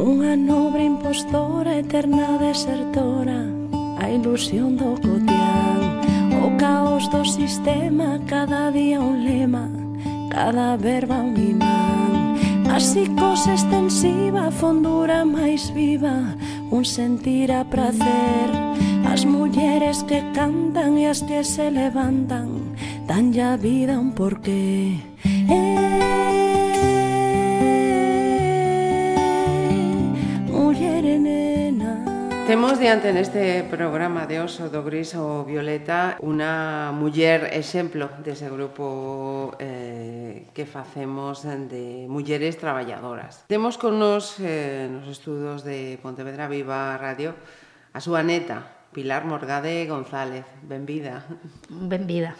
Unha nobre impostora, eterna desertora A ilusión do cotián. O caos do sistema, cada día un lema Cada verba un imán. A psicose extensiva, a fondura máis viva Un sentir a prazer As mulleres que cantan e as que se levantan Dan ya vida un porqué. Temos diante neste programa de Oso do Gris ou Violeta unha muller exemplo dese grupo eh, que facemos de mulleres traballadoras. Temos con nos eh, nos estudos de Pontevedra Viva Radio a súa neta, Pilar Morgade González. Benvida. Benvida.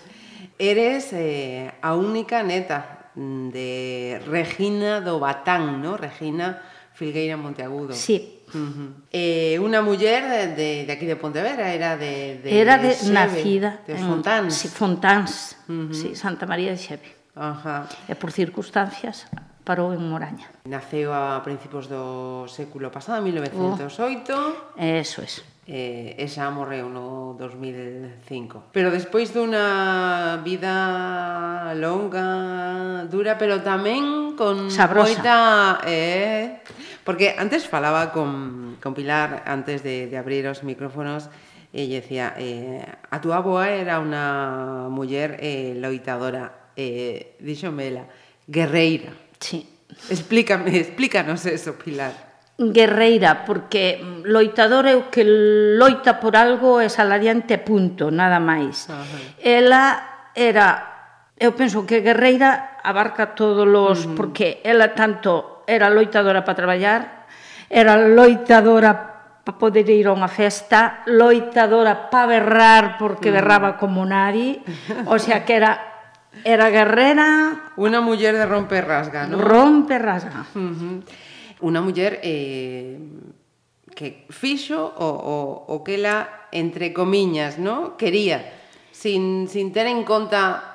Eres eh, a única neta de Regina do Batán, no? Regina Filgueira Monteagudo. Sí, Uh -huh. eh, una muller de, de aquí de Pontevedra, era de... de era de, Xeve, nacida de Fontáns. En, sí, Fontáns, uh -huh. sí, Santa María de Xeve. Uh -huh. E por circunstancias parou en Moraña. Naceu a principios do século pasado, 1908. oh. eso es eh, e xa morreu no 2005. Pero despois dunha vida longa, dura, pero tamén con Sabrosa. moita... Eh, porque antes falaba con, con Pilar, antes de, de abrir os micrófonos, e lle decía, eh, a túa boa era unha muller eh, loitadora, eh, díxome ela, guerreira. Sí. Explícame, explícanos eso, Pilar guerreira, porque mm, loitador é o que loita por algo e salariante punto, nada máis. Ajá. Ela era, eu penso que guerreira abarca todos os, uh mm. -huh. porque ela tanto era loitadora para traballar, era loitadora para poder ir a unha festa, loitadora para berrar, porque mm. berraba como nadie, o sea que era era guerrera... Una muller de romper rasga, ¿no? Romper rasga. Uh -huh. Unha muller eh, que fixo o, o, o que ela, entre comiñas, no? quería, sin, sin ter en conta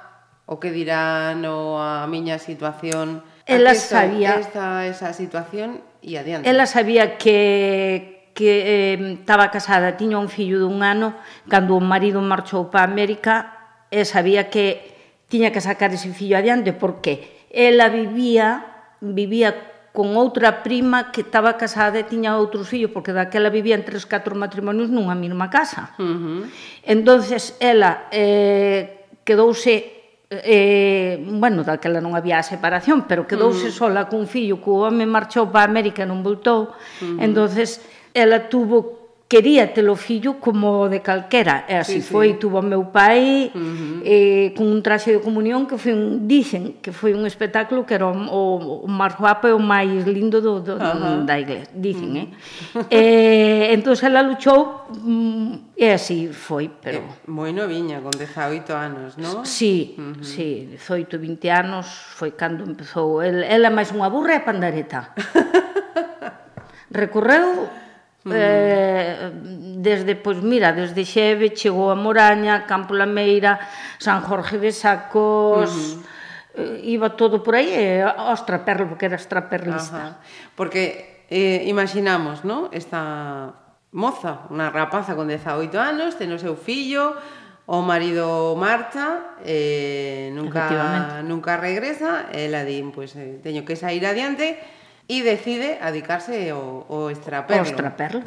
o que dirán o a miña situación. Ela sabía... Esta, esa situación e adiante. Ela sabía que que estaba eh, casada, tiña un fillo dun ano, cando o marido marchou para América, e sabía que tiña que sacar ese fillo adiante, porque ela vivía vivía con outra prima que estaba casada e tiña outros fillos, porque daquela vivían tres, catro matrimonios nunha mesma casa. Uh -huh. entonces ela eh, quedouse eh, bueno, daquela non había a separación, pero quedouse uh -huh. sola cun fillo, que o home marchou para América e non voltou, uh -huh. entonces ela tuvo quería telo fillo como de calquera, e así sí, foi, sí. tuvo meu pai uh -huh. eh, con un traxe de comunión que foi un, dicen que foi un espectáculo que era o, o, o máis guapo e o máis lindo do, do, uh -huh. da iglesia, dicen, uh -huh. eh? eh entón ela luchou mm, e así foi, pero... Eh, moi noviña, con 18 anos, non? Sí, uh -huh. sí, 18, 20 anos foi cando empezou. El, ela máis unha burra e pandareta. Recorreu Eh, desde, pois mira, desde Xeve chegou a Moraña, Campo Lameira, San Jorge de Sacos, uh eh, -huh iba todo por aí e ostra perla, porque era extraperlista. Ajá. Porque eh, imaginamos, ¿no? esta moza, unha rapaza con 18 anos, ten o seu fillo, o marido marcha, eh, nunca, nunca regresa, ela di, pues, pois, eh, teño que sair adiante, e decide adicarse ao, ao extraperlo. O extraperlo.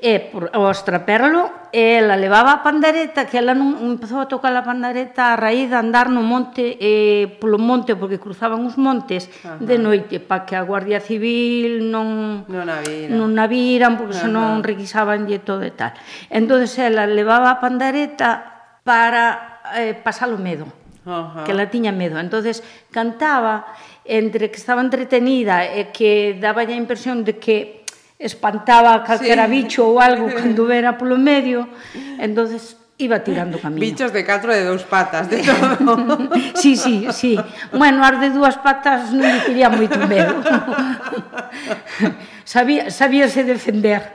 E por, o extraperlo, ela levaba a pandareta, que ela non empezou a tocar a pandareta a raíz de andar no monte, eh, polo monte, porque cruzaban os montes Ajá. de noite, para que a Guardia Civil non, non, a non a viran, porque Ajá. senón requisaban lle todo e tal. Entón, ela levaba a pandareta para eh, pasar o medo. Ajá. que ela tiña medo. entonces cantaba entre que estaba entretenida e que daba a impresión de que espantaba a calquera sí. bicho ou algo cando vera polo medio, entonces iba tirando camiño. Bichos de catro de dous patas, de todo. sí, sí, sí. Bueno, as de dúas patas non me tiría moito medo. Sabía, sabíase defender.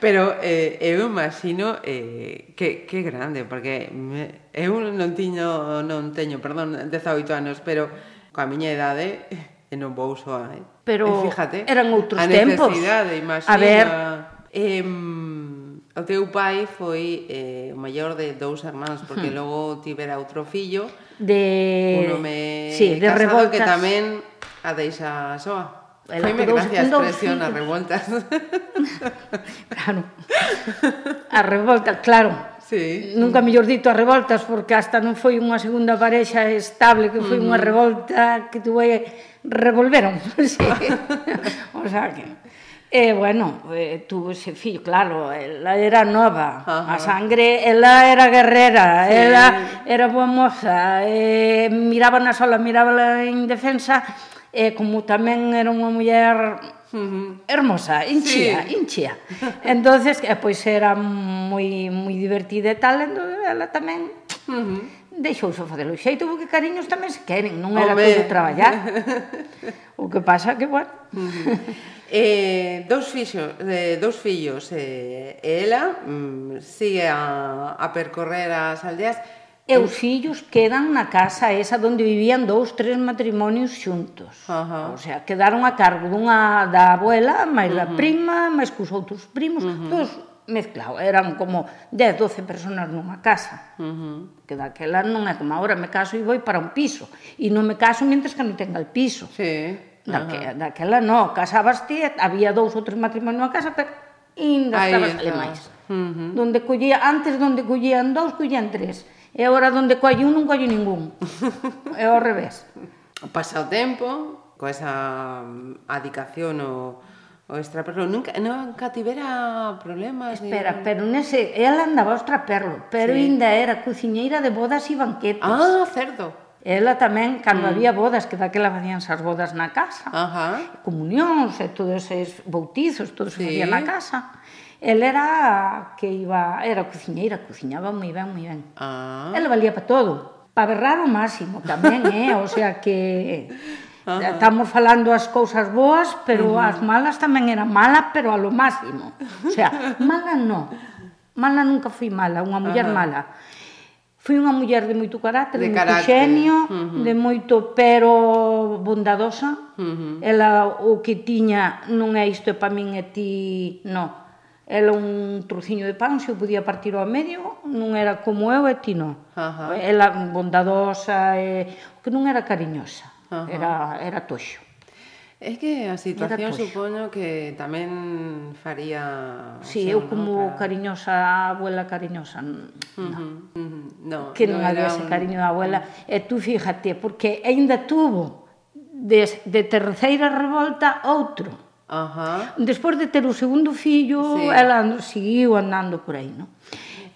Pero eh, eu imagino eh, que, que grande, porque me, eu non tiño, non teño, perdón, 18 anos, pero coa miña idade e non vou soa, eh? Pero e fíjate, eran outros a tempos. Necesidade, imagina, a ver... Eh, o teu pai foi eh, o maior de dous hermanos, porque hmm. logo tivera outro fillo, de... un home sí, de casado revoltas. que tamén a deixa soa. Foi gracia a expresión as revoltas. claro. A revolta, claro. Sí. Nunca mellor dito a revoltas porque hasta non foi unha segunda parexa estable que foi uh -huh. unha revolta que tuve revolveron. sí. o sea que E, eh, bueno, eh, tuvo ese fillo, claro, ela era nova, Ajá. a sangre, ela era guerrera, sí. ela era boa moza, eh, miraba na sola, miraba en defensa, e como tamén era unha muller hermosa, inchía, sí. inchía. Entonces, e, pois era moi moi divertida e tal, entón ela tamén uh -huh. deixou o facelo xeito porque cariños tamén se queren, non era Home. todo traballar. o que pasa que, bueno... Uh -huh. Eh, dous fixos, eh, dous fillos eh, e ela mm, sigue a, a percorrer as aldeas e os fillos quedan na casa esa onde vivían dous, tres matrimonios xuntos. Ajá. O sea, quedaron a cargo dunha da abuela, máis uh -huh. da prima, máis cos outros primos, uh -huh. todos mezclado, eran como 10, 12 personas nunha casa. Uh -huh. Que daquela non é como agora, me caso e vou para un piso. E non me caso mentres que non tenga el piso. Sí. Daque. Daquela non, casabas ti, había dous ou tres matrimonios na casa, pero ainda estabas alemais. Uh -huh. Donde collía, antes donde collían dous, collían tres. Uh E agora donde colle un non colle ningún. É ao revés. Pasa o tempo, co esa mm, adicación o o extraperlo nunca nunca tivera problemas Espera, ni... pero nese ela andaba o extraperlo, pero sí. ainda era cociñeira de bodas e banquetes. Ah, certo. Ela tamén, cando mm. había bodas, que daquela facían as bodas na casa, Ajá. comunións e todos eses bautizos, todos sí. facían na casa. Ela era que iba, era cociñeira, cociñaba moi ben, moi ben. Ah. Ela valía para todo, para berrar o máximo tamén, eh? o sea que estamos falando as cousas boas, pero uh -huh. as malas tamén era mala, pero a lo máximo. O sea, mala non. Mala nunca fui mala, unha muller Ajá. mala. Fui unha muller de moito carácter, de, de carácter. moito xenio, uh -huh. de moito pero bondadosa. Uh -huh. Ela o que tiña non é isto é para min e ti, non Ela un trociño de pan, se o podía partir ao medio, non era como eu e ti non. Uh -huh. Ela bondadosa, e, que non era cariñosa, uh -huh. era, era toxo. É que a situación supoño que tamén faría... Sí, eu como no, para... cariñosa, abuela cariñosa, non. Uh -huh, uh -huh. No, que non, no había ese un... cariño da abuela. Uh -huh. E tú fíjate, porque aínda tuvo de, de terceira revolta outro. Ajá. Despois de ter o segundo fillo, sí. ela seguiu andando por aí, non?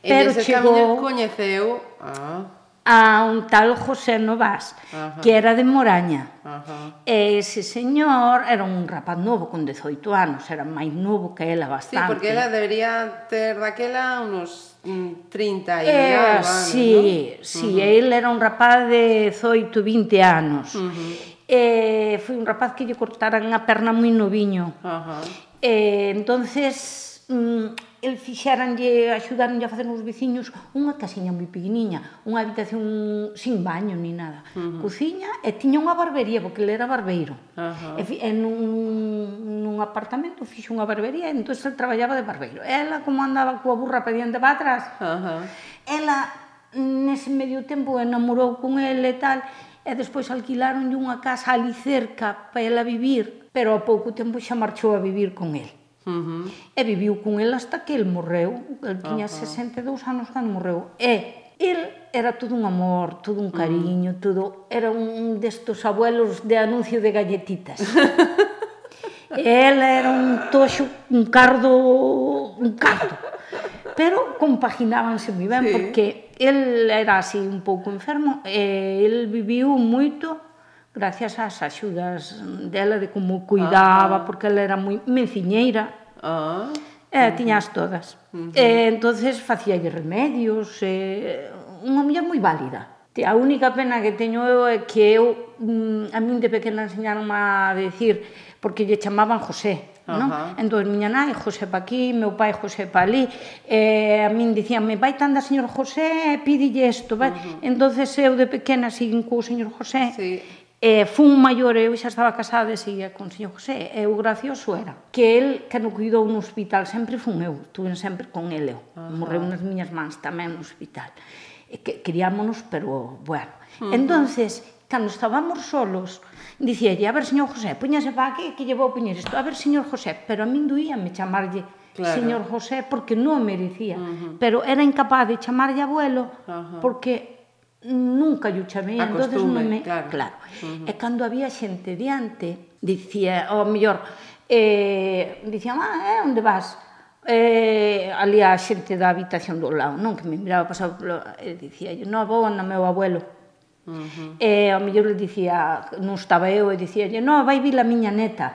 Pero e chegou... coñeceu ah. a un tal José Novas, Ajá. que era de Moraña. Ajá. E ese señor era un rapaz novo con 18 anos, era máis novo que ela bastante. Sí, porque ela debería ter daquela unos 30 mm, e eh, algo anos, Sí, ¿no? sí, uh -huh. ele era un rapaz de 18, 20 anos. Uh -huh eh, foi un rapaz que lle cortaran a perna moi noviño. Ajá. eh, entonces mm, el fixeranlle, axudaronlle a facer uns veciños unha casiña moi pequeniña, unha habitación sin baño ni nada. Uh -huh. Cociña e tiña unha barbería, porque ele era barbeiro. Uh -huh. E, e nun, nun apartamento fixo unha barbería, e entón el traballaba de barbeiro. Ela, como andaba coa burra pediante para atrás, uh -huh. ela nese medio tempo enamorou con ele e tal, e despois alquilaronlle unha casa ali cerca para ela vivir, pero a pouco tempo xa marchou a vivir con el. Uh -huh. E viviu con el hasta que el morreu. El tiña uh -huh. 62 anos cando morreu. E el era todo un amor, todo un mm. cariño, uh -huh. todo era un destos abuelos de anuncio de galletitas. Ela era un toxo, un cardo, un cardo pero compaginábanse moi ben, sí. porque el era así un pouco enfermo, e el viviu moito gracias ás axudas dela de como cuidaba, ah. porque ela era moi menciñeira. Ah. E tiñas todas. Uh -huh. E entonces facíalle remedios, e unha muller moi válida. A única pena que teño eu é que eu, mm, a min de pequena enseñaron a decir porque lle chamaban José. Non? Uh -huh. Entón, miña nai, José pa aquí, meu pai, José pa ali, eh, a min dicían, me vai tanda señor José, pídille isto, vai? Uh -huh. entonces eu de pequena siguen co señor José, sí. eh, fun maior, eu xa estaba casada e seguía con o señor José, e o gracioso era que el, que no cuidou no hospital, sempre fun eu, estuve sempre con ele, eu. Uh -huh. morreu nas miñas mans tamén no hospital. E que, criámonos, pero, bueno. Uh -huh. Entonces, cando estábamos solos, dicíalle, a ver, señor José, poñase para aquí que lle vou poñer isto, a ver, señor José, pero a min doíame chamarlle claro. señor José porque non merecía, uh -huh. pero era incapaz de chamarlle abuelo uh -huh. porque nunca lle chamei, entonces non me... Claro. claro. Uh -huh. E cando había xente diante, dicía, o mellor, eh, dicían, ah, eh, onde vas? eh, ali a xente da habitación do lado, non? Que me miraba pasado polo... E dicía, no, non, vou no meu abuelo. Uh -huh. E ao mellor le dicía, non estaba eu, e dicía, non, vai vir a miña neta.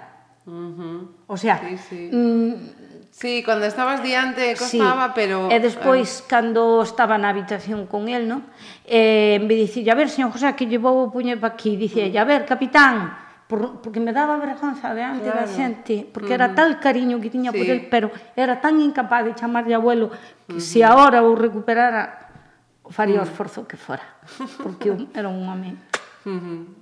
Uh -huh. O sea, sí, sí. Mm, Sí, cando estabas diante costaba, sí. pero... E despois, eh... cando estaba na habitación con el, no? Eh, me dicía, a ver, señor José, que lle vou puño para aquí. Dicía, a ver, capitán, por, porque me daba vergonza diante claro. da xente, porque uh -huh. era tal cariño que tiña sí. por el, pero era tan incapaz de chamarlle abuelo que uh -huh. se agora o recuperara faría mm. o esforzo que fora, porque era un home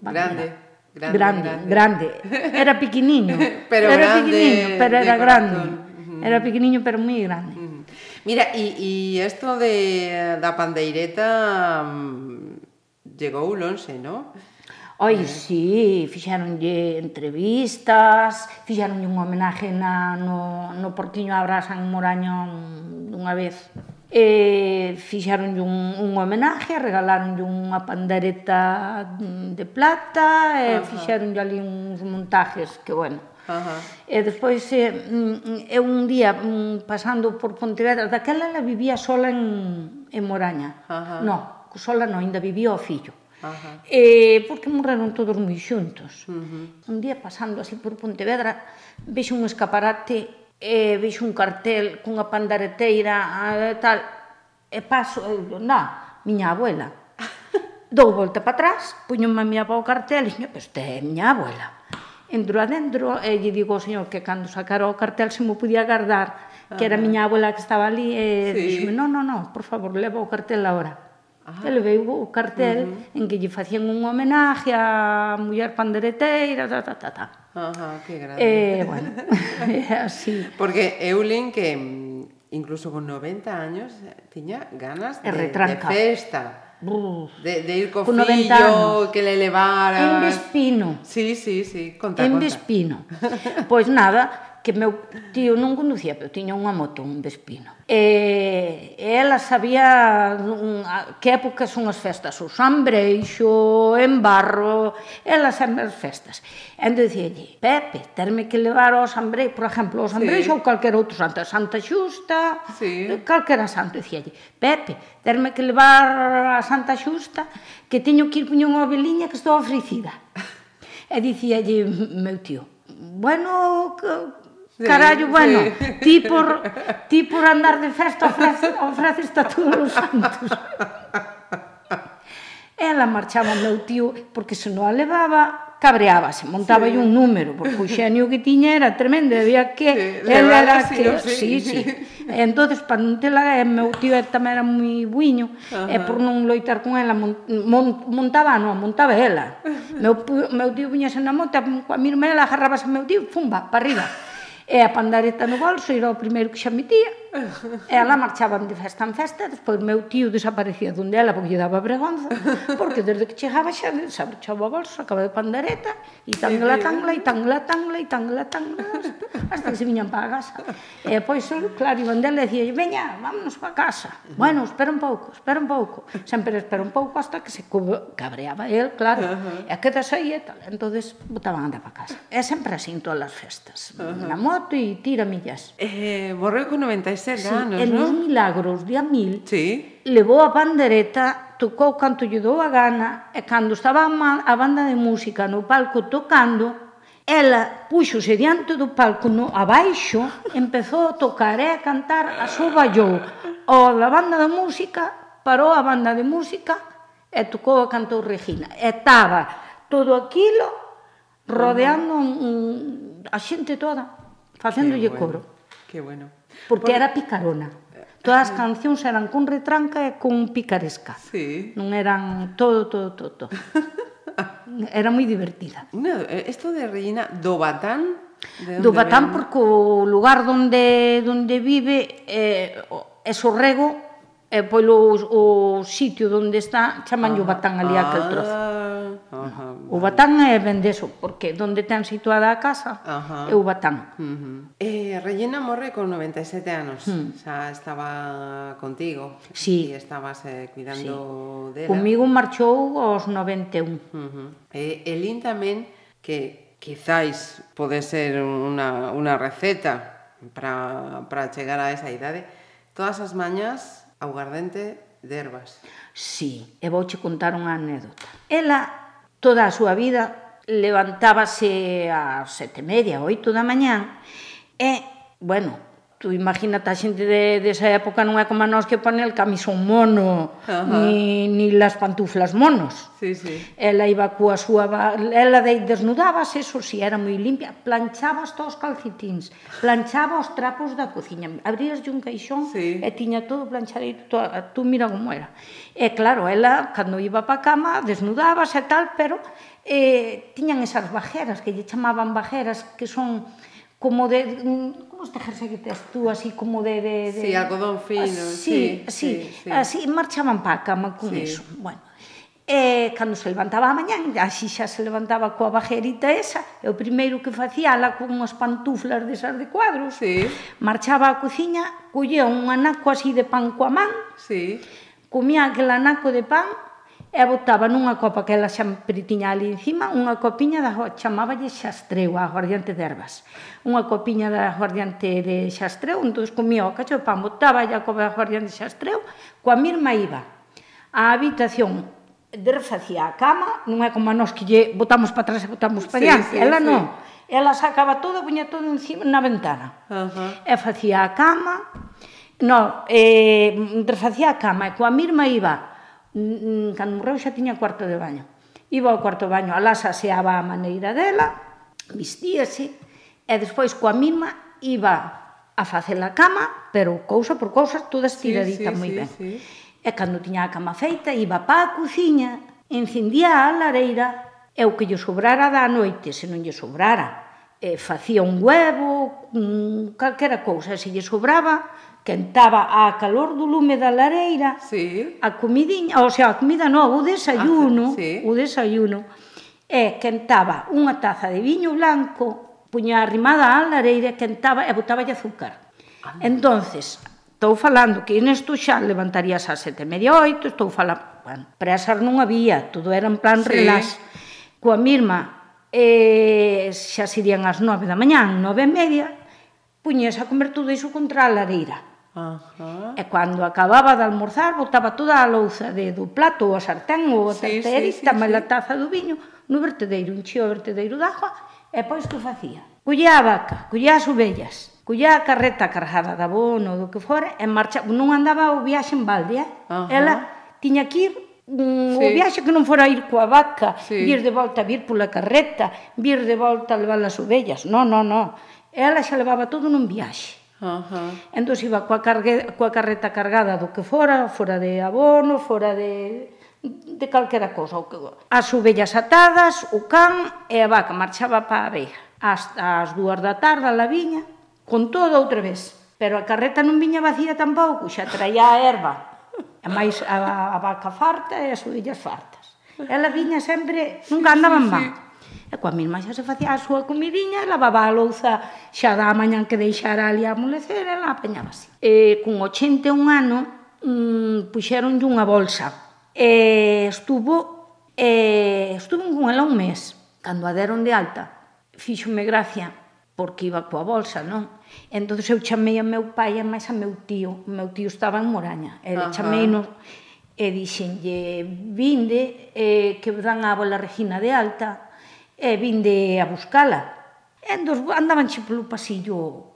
grande, grande, grande, grande. Era pequeniño, pero era grande, pequeniño, pero era grande. Era pequeniño, pero moi grande. Mira, e isto de da pandeireta mm, chegou lonxe, non? Oi, eh. sí, fixeronlle entrevistas, fixeronlle un homenaje na, no, no Portiño Abrasa en Moraño dunha vez e fixaronlle un, un homenaje, regaláronlle unha pandereta de plata e uh fixaronlle ali uns montajes que, bueno, Ajá. E despois eh, mm, eu un día mm, pasando por Pontevedra, daquela ela vivía sola en, en Moraña. Ajá. No, sola non, ainda vivía o fillo. Ajá. Eh, porque morreron todos moi xuntos. Uh -huh. Un día pasando así por Pontevedra, vexo un escaparate e vexo un cartel cunha pandareteira e tal, e paso, e, na, miña abuela. Dou volta para atrás, puño a miña para o cartel, e dixo, pero é miña abuela. Entro adentro e lle digo ao señor que cando sacara o cartel se mo podía guardar, que era a miña abuela que estaba ali, e sí. dixome, non, non, non, por favor, leva o cartel agora. Ah. E levei o cartel uh -huh. en que lle facían un homenaje a muller pandereteira, ta, ta, ta, ta. Ajá, que grande. Eh, bueno, así. Porque Eulen, que mm, incluso con 90 años eh, tiña ganas de, de festa. Bruf. De, de ir co con fillo, que le levara... En Vespino. Sí, sí, sí, conta, En conta. Vespino. pois pues nada, que meu tío non conducía, pero tiña unha moto, un Vespino. E, e ela sabía a, que época son as festas, o Sanbreixo, en Barro, ela sempre as festas. E entón dicía, Pepe, terme que levar ao Sanbreixo, por exemplo, ao Sanbreixo sí. ou calquer outro santo, Santa Xusta, sí. calquera santo, dicía, Pepe, terme que levar a Santa Xusta, que teño que ir poñer unha veliña que estou ofrecida. E dicía meu tío, bueno, que, Sí, Carallo, bueno, sí. ti por, ti por andar de festa ofrece, ofreces a todos os santos. Ela marchaba o meu tío, porque se non a levaba, cabreábase, montaba sí. un número, porque o xenio que tiña era tremendo, había que... Sí, ela era que... Sí, sí. sí. E entonces, para non tela, meu tío tamén era moi buiño, Ajá. e por non loitar con ela, montaba, non, montaba ela. Meu, meu tío viñase na moto, coa mirma ela agarrabase ao meu tío, fumba, para arriba e a pandareta no bolso era o primeiro que xa metía Ela marchaba de festa en festa, despois meu tío desaparecía dun dela porque lle daba bregonza, porque desde que chegaba xa se marchaba a bolsa, acaba de pandereta, e tangla, tangla, e tangla, tangla, e tangla, tangla, hasta que se viñan para a casa. E pois, claro, iban dela e dicía, veña, vámonos para casa. Bueno, espera un pouco, espera un pouco. Sempre espera un pouco hasta que se cabreaba el, claro. Uh -huh. E quedas aí e tal. entonces botaban andar para casa. É sempre así en todas as festas. Uh -huh. Na moto e tira millas. Eh, Borreu con 96 16 sí, anos, en non? En Milagros, día 1000, sí. levou a pandereta, tocou canto lle dou a gana, e cando estaba a banda de música no palco tocando, ela puxose diante do palco no abaixo, empezou a tocar e a cantar, a súa ballou. O da banda de música, parou a banda de música e tocou a cantou Regina. E estaba todo aquilo rodeando un, un, a xente toda, facéndolle bueno, coro. Que bueno porque era picarona. Todas as cancións eran con retranca e con picaresca. Sí. Non eran todo, todo, todo, todo. Era moi divertida. No, eh, esto de Regina do Batán do Batán ven? porque o lugar onde onde vive eh, é Sorrego e polo o, o sitio onde está chamanlle o batán ali aquel ah, trozo. Ah, o batán é ben deso, porque onde ten situada a casa ah, é o batán. Uh -huh. eh, Regina morre con 97 anos, hmm. xa estaba contigo sí. e estabas eh, cuidando sí. dela. Comigo marchou aos 91. Uh -huh. E eh, Elín tamén que quizáis pode ser unha, unha receta para, para chegar a esa idade, todas as mañas augardente de ervas. Sí, e vouche contar unha anécdota. Ela toda a súa vida levantábase ás sete e media, oito da mañán, e, bueno, tú imagínate a xente de, desa época non é como a nós que pone el camisón mono Ajá. ni, ni las pantuflas monos sí, sí. ela iba coa súa ela de, desnudabas, eso si era moi limpia planchabas todos os calcetins planchaba os trapos da cociña abrías un caixón sí. e tiña todo planchadito tú, tú mira como era e claro, ela cando iba pa cama desnudabas e tal, pero eh, tiñan esas bajeras que lle chamaban bajeras que son como de mm, como este jersey que tes tú así como de de, de... Sí, algodón fino, ah, así, sí, así, sí, así, sí. marchaban pa cama con sí. eso. Bueno, E cando se levantaba a mañán, así xa se levantaba coa bajerita esa, e o primeiro que facía ala con unhas pantuflas desas de cuadros, sí. marchaba á cociña, collía un anaco así de pan coa man, sí. comía aquel anaco de pan e botaba nunha copa que ela sempre tiña ali encima, unha copiña da chamáballe xastreu a aguardiante de ervas. Unha copiña da aguardiante de xastreu, entón comía o cacho de pan, botaba a copa da aguardiante de xastreu, coa mirma iba. A habitación de refacía a cama, non é como a nós que lle botamos para atrás e botamos para sí, diante, sí, ela sí. non. Ela sacaba todo, puña todo encima na ventana. Uh -huh. E facía a cama, non, eh, refacía a cama e coa mirma iba Mm, mm, cando morreu xa tiña cuarto de baño. Iba ao cuarto de baño, alá saseaba a maneira dela, vestíase, e despois coa mesma iba a facer a cama, pero cousa por cousa, toda estiradita sí, sí, moi sí, ben. Sí. E cando tiña a cama feita, iba pa a cociña, encendía a lareira, e o que lle sobrara da noite, se non lle sobrara, e facía un huevo, calquera cousa, se lle sobraba, quentaba a calor do lume da lareira sí. a comidiña, ou sea, a comida non, o desayuno, ah, sí. o desayuno, e quentaba unha taza de viño blanco, puña arrimada á lareira, quentaba e botaba azúcar. Entonces, estou falando que nesto xa levantarías a sete e media oito, estou falando, bueno, presas non había, todo era en plan sí. relax. Coa mirma, eh, xa serían as nove da mañán, nove e media, puñes a comer todo iso contra a lareira. Ajá. E cando acababa de almorzar, botaba toda a louza de, do plato, o sartén, o tarterista, sí, sí, sí, máis sí. a taza do viño, no vertedeiro, enchía o vertedeiro de agua, e pois que facía? Collía a vaca, collía as ovellas, collía a carreta cargada de abono, do que fora, e marcha, non andaba o viaxe en balde, eh? Ajá. Ela tiña que ir mm, sí. o viaxe que non fora ir coa vaca, sí. vir de volta, vir pola carreta, vir de volta levar as ovellas. Non, non, non. Ela xa levaba todo nun viaxe. Ajá. Entón iba coa, cargue, coa carreta cargada do que fora, fora de abono, fora de de calquera cosa. As ovellas atadas, o can e a vaca marchaba para a abeja. Hasta as dúas da tarde a la viña, con todo outra vez. Pero a carreta non viña vacía tampouco, xa traía a erva. A máis a, a vaca farta e as ovellas fartas. Ela viña sempre, nunca andaban sí, sí, sí. E coa mesma xa se facía a súa comidiña e lavaba a louza xa da mañan que deixara ali a amolecer e la apañábase. E con 81 ano mm, puxeronlle unha bolsa e estuvo e estuvo con ela un mes cando a deron de alta fíxome gracia porque iba coa bolsa, non? Entón eu chamei a meu pai e máis a meu tío. O meu tío estaba en Moraña. E uh -huh. chamei no, e dixenlle, vinde eh, que dan a bola Regina de alta e vinde a buscala. E andos, andaban xe polo pasillo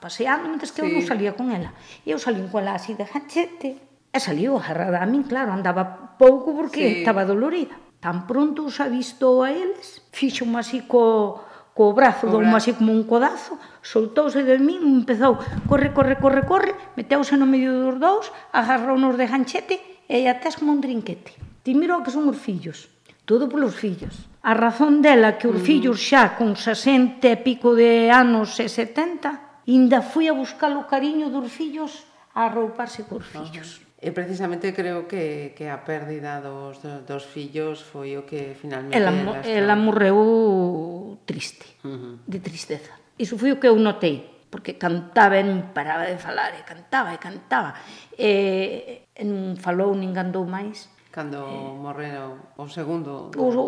paseando, mentres que sí. eu non salía con ela. E eu salín con ela así de ganchete. E saliu agarrada a min, claro, andaba pouco porque sí. estaba dolorida. Tan pronto os avistou a eles, fixo un así co, co brazo, dou así como un codazo, soltouse de min, empezou, corre, corre, corre, corre, meteuse no medio dos dous, agarrou nos de ganchete e até como un trinquete. Ti miro que son os fillos, todo polos fillos. A razón dela que os fillos mm. xa con 60 e pico de anos e 70, inda fui a buscar o cariño dos fillos a rouparse cos fillos. E precisamente creo que, que a pérdida dos, dos fillos foi o que finalmente... Ela, ela morreu triste, uh -huh. de tristeza. Iso foi o que eu notei, porque cantaba e non paraba de falar, e cantaba e cantaba, e, e non falou, nin andou máis cando morreron o segundo? O, o,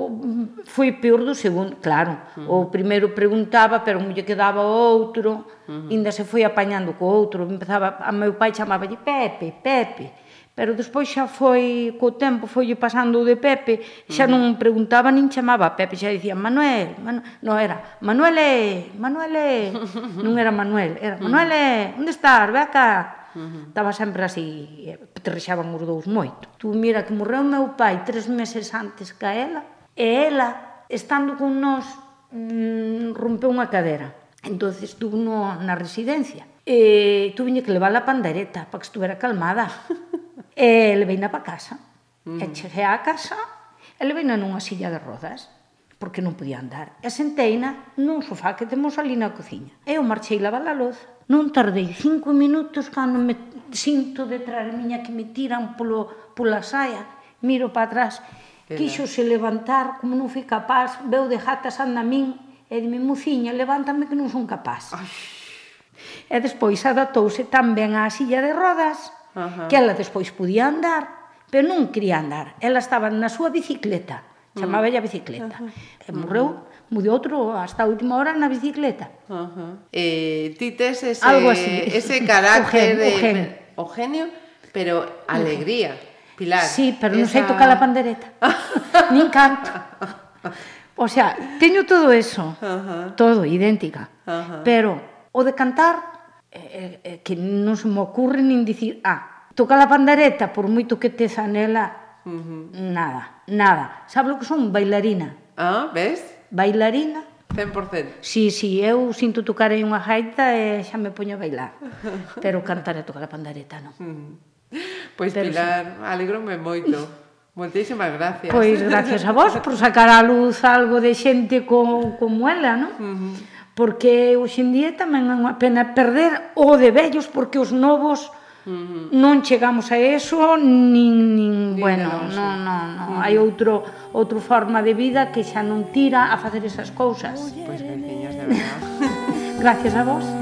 foi peor do segundo, claro. Uh -huh. O primeiro preguntaba, pero lle quedaba o outro, uh -huh. ainda se foi apañando co outro, empezaba, a meu pai chamaba de Pepe, Pepe, pero despois xa foi, co tempo foi pasando o de Pepe, xa non preguntaba nin chamaba a Pepe, xa dicía Manuel, Manu... non era Manuele, Manuele, non era Manuel, era Manuele, onde estás, ve acá, Uh -huh. Estaba sempre así, eh, terrexaban os dous moito. Tú mira que morreu meu pai tres meses antes que ela, e ela, estando con nós, mm, rompeu unha cadera. entonces estuvo no, na residencia. E tuve que levar a pandereta para que estuvera calmada. e leveina para casa. Mm. E cheguei á casa e leveina nunha silla de rodas porque non podía andar. E senteina nun sofá que temos ali na cociña. Eu marchei lavar a luz. non tardei cinco minutos cando me sinto detrás de miña que me tiran polo, pola saia, miro para atrás, quixose levantar, como non fui capaz, veu de jatas anda a min, e dime, muciña, levántame que non son capaz. Ay. E despois adaptouse tamén á silla de rodas, -huh. que ela despois podía andar, pero non quería andar. Ela estaba na súa bicicleta, chamaba ella bicicleta. Uh -huh. E morreu, mudou outro hasta a última hora na bicicleta. Uh -huh. Eh, ti tes ese, Algo así. ese carácter o gen, de... O genio. Pero alegría, Pilar. Sí, pero esa... non sei tocar a pandereta. Nin canto. O sea, teño todo eso, uh -huh. todo, idéntica. Uh -huh. Pero o de cantar, eh, eh, que non se me ocurre nin dicir, ah, toca a pandereta, por moito que te zanela Uh -huh. Nada, nada. Sabe o que son? Bailarina. Ah, ves? Bailarina. 100%. Si, si, eu sinto tocar aí unha gaita e xa me poño a bailar. Pero cantar e tocar a pandareta, non. Uh -huh. Pois Pero Pilar, sí. alegrome moito. Moitísimas gracias. Pois gracias a vos por sacar a luz algo de xente como, como ela, non? Uh -huh. Porque hoxe en día tamén é unha pena perder o de vellos porque os novos Mm. Non chegamos a eso, nin, nin bueno, non, non, non. Mm. Hai outro, outra forma de vida que xa non tira a facer esas cousas. Pois, pues, gracias, de verdad. gracias a vos.